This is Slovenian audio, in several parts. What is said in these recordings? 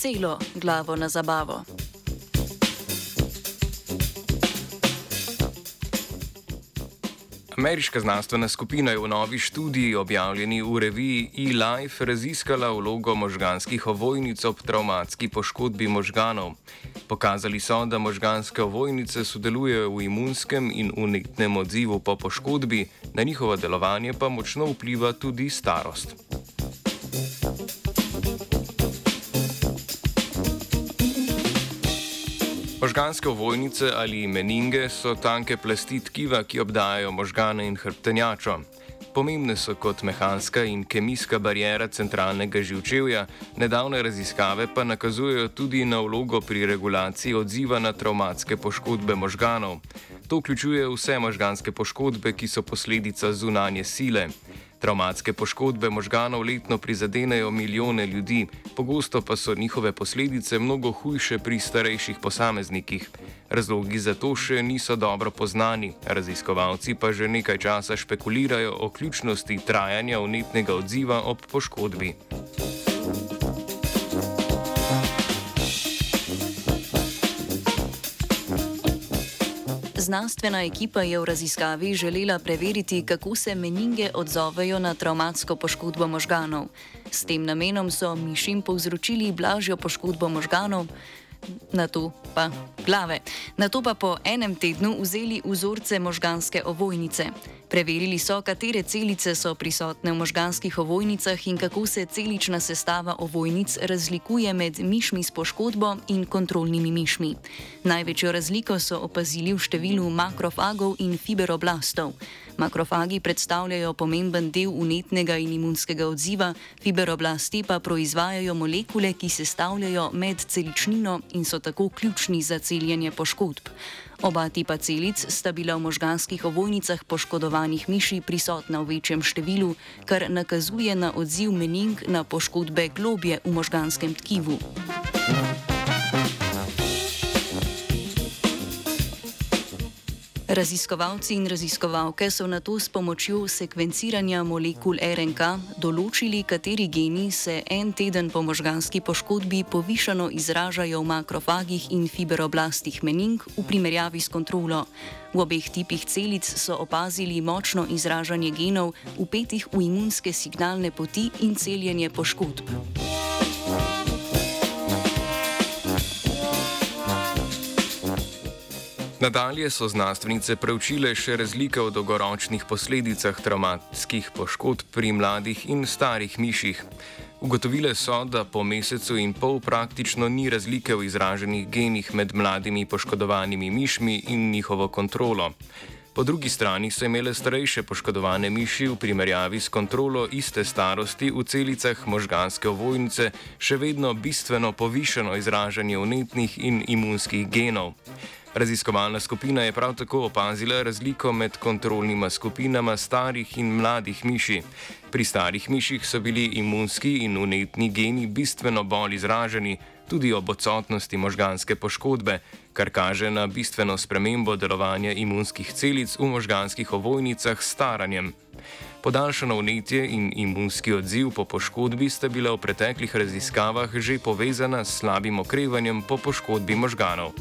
celo glavo na zabavo. Ameriška znanstvena skupina je v novi študiji, objavljeni v reviji eLife, raziskala vlogo možganskih ovojnic ob traumatski poškodbi možganov. Pokazali so, da možganske ovojnice sodelujejo v imunskem in unetnem odzivu po poškodbi, na njihovo delovanje pa močno vpliva tudi starost. Možganske ovojnice ali meninge so tanke plasti tkiva, ki obdajajo možgane in hrbtenjačo. Pomembne so kot mehanska in kemijska barijera centralnega živčevja, nedavne raziskave pa nakazujejo tudi na vlogo pri regulaciji odziva na traumatske poškodbe možganov. To vključuje vse možganske poškodbe, ki so posledica zunanje sile. Traumatske poškodbe možganov letno prizadenejo milijone ljudi, pogosto pa so njihove posledice mnogo hujše pri starejših posameznikih. Razlogi za to še niso dobro poznani, raziskovalci pa že nekaj časa špekulirajo o ključnosti trajanja unetnega odziva ob poškodbi. Znanstvena ekipa je v raziskavi želela preveriti, kako se meninge odzovejo na traumatsko poškodbo možganov. S tem namenom so mišim povzročili blažjo poškodbo možganov, na to pa glave. Na to pa po enem tednu vzeli vzorce možganske ovojnice. Preverili so, katere celice so prisotne v možganskih ovojnicah in kako se celična sestava ovojnic razlikuje med mišmi s poškodbo in kontrolnimi mišmi. Največjo razliko so opazili v številu makrofagov in fiberoblastov. Makrofagi predstavljajo pomemben del unetnega in imunskega odziva, fiberoblasti pa proizvajajo molekule, ki sestavljajo medceličnino in so tako ključni za celjenje poškodb. Oba tipa celic sta bila v možganskih ovojnicah poškodovanih miši prisotna v večjem številu, kar nakazuje na odziv mening na poškodbe globje v možganskem tkivu. Thank you. Raziskovalci in raziskovalke so na to s pomočjo sekvenciranja molekul RNK določili, kateri geni se en teden po možganski poškodbi povišano izražajo v makrofagih in fiberoblastih mening v primerjavi s kontrolo. V obeh tipih celic so opazili močno izražanje genov, upetih v imunske signalne poti in celjenje poškodb. Nadalje so znanstvenice preučile še razlike v dolgoročnih posledicah traumatskih poškodb pri mladih in starih miših. Ugotovile so, da po mesecu in pol praktično ni razlike v izraženih genih med mladimi poškodovanimi mišmi in njihovo kontrolo. Po drugi strani so imele starejše poškodovane miši v primerjavi s kontrolo iste starosti v celicah možganske ovojnice še vedno bistveno povišeno izražanje unetnih in imunskih genov. Raziskovalna skupina je prav tako opazila razliko med kontrolnima skupinama starih in mladih miši. Pri starih miših so bili imunski in unetni geni bistveno bolj izraženi, tudi ob odsotnosti možganske poškodbe, kar kaže na bistveno spremembo delovanja imunskih celic v možganskih ovojnicah s staranjem. Podaljšano vnetje in imunski odziv po poškodbi sta bila v preteklih raziskavah že povezana s slabim okrevanjem po poškodbi možganov.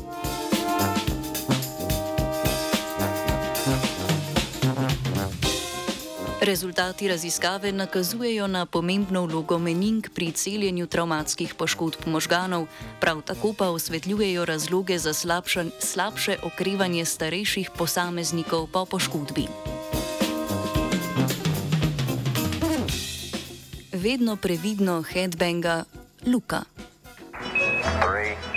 Rezultati raziskave nakazujejo na pomembno vlogo mening pri celjenju traumatskih poškodb možganov, prav tako pa osvetljujejo razloge za slabša, slabše okrevanje starejših posameznikov po poškodbi. Vedno previdno headbanga Luka. Three.